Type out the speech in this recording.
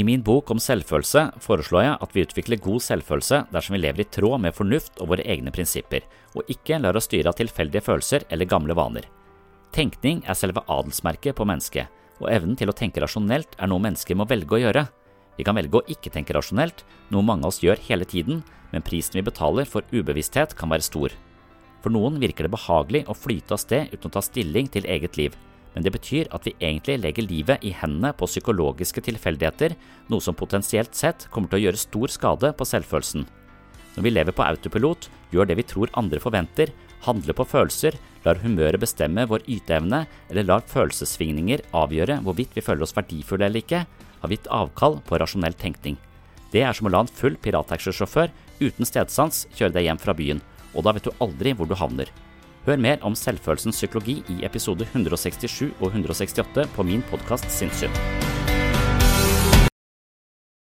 I min bok om selvfølelse foreslår jeg at vi utvikler god selvfølelse dersom vi lever i tråd med fornuft og våre egne prinsipper, og ikke lar oss styre av tilfeldige følelser eller gamle vaner. Tenkning er selve adelsmerket på mennesket, og evnen til å tenke rasjonelt er noe mennesker må velge å gjøre. Vi kan velge å ikke tenke rasjonelt, noe mange av oss gjør hele tiden, men prisen vi betaler for ubevissthet kan være stor. For noen virker det behagelig å flyte av sted uten å ta stilling til eget liv, men det betyr at vi egentlig legger livet i hendene på psykologiske tilfeldigheter, noe som potensielt sett kommer til å gjøre stor skade på selvfølelsen. Når vi lever på autopilot, gjør det vi tror andre forventer, handler på følelser, lar humøret bestemme vår yteevne, eller lar følelsessvingninger avgjøre hvorvidt vi føler oss verdifulle eller ikke, har gitt avkall på rasjonell tenkning. Det er som å la en full pirattaxisjåfør uten stedsans kjøre deg hjem fra byen, og da vet du aldri hvor du havner. Hør mer om selvfølelsens psykologi i episode 167 og 168 på min podkast Sinnssyn.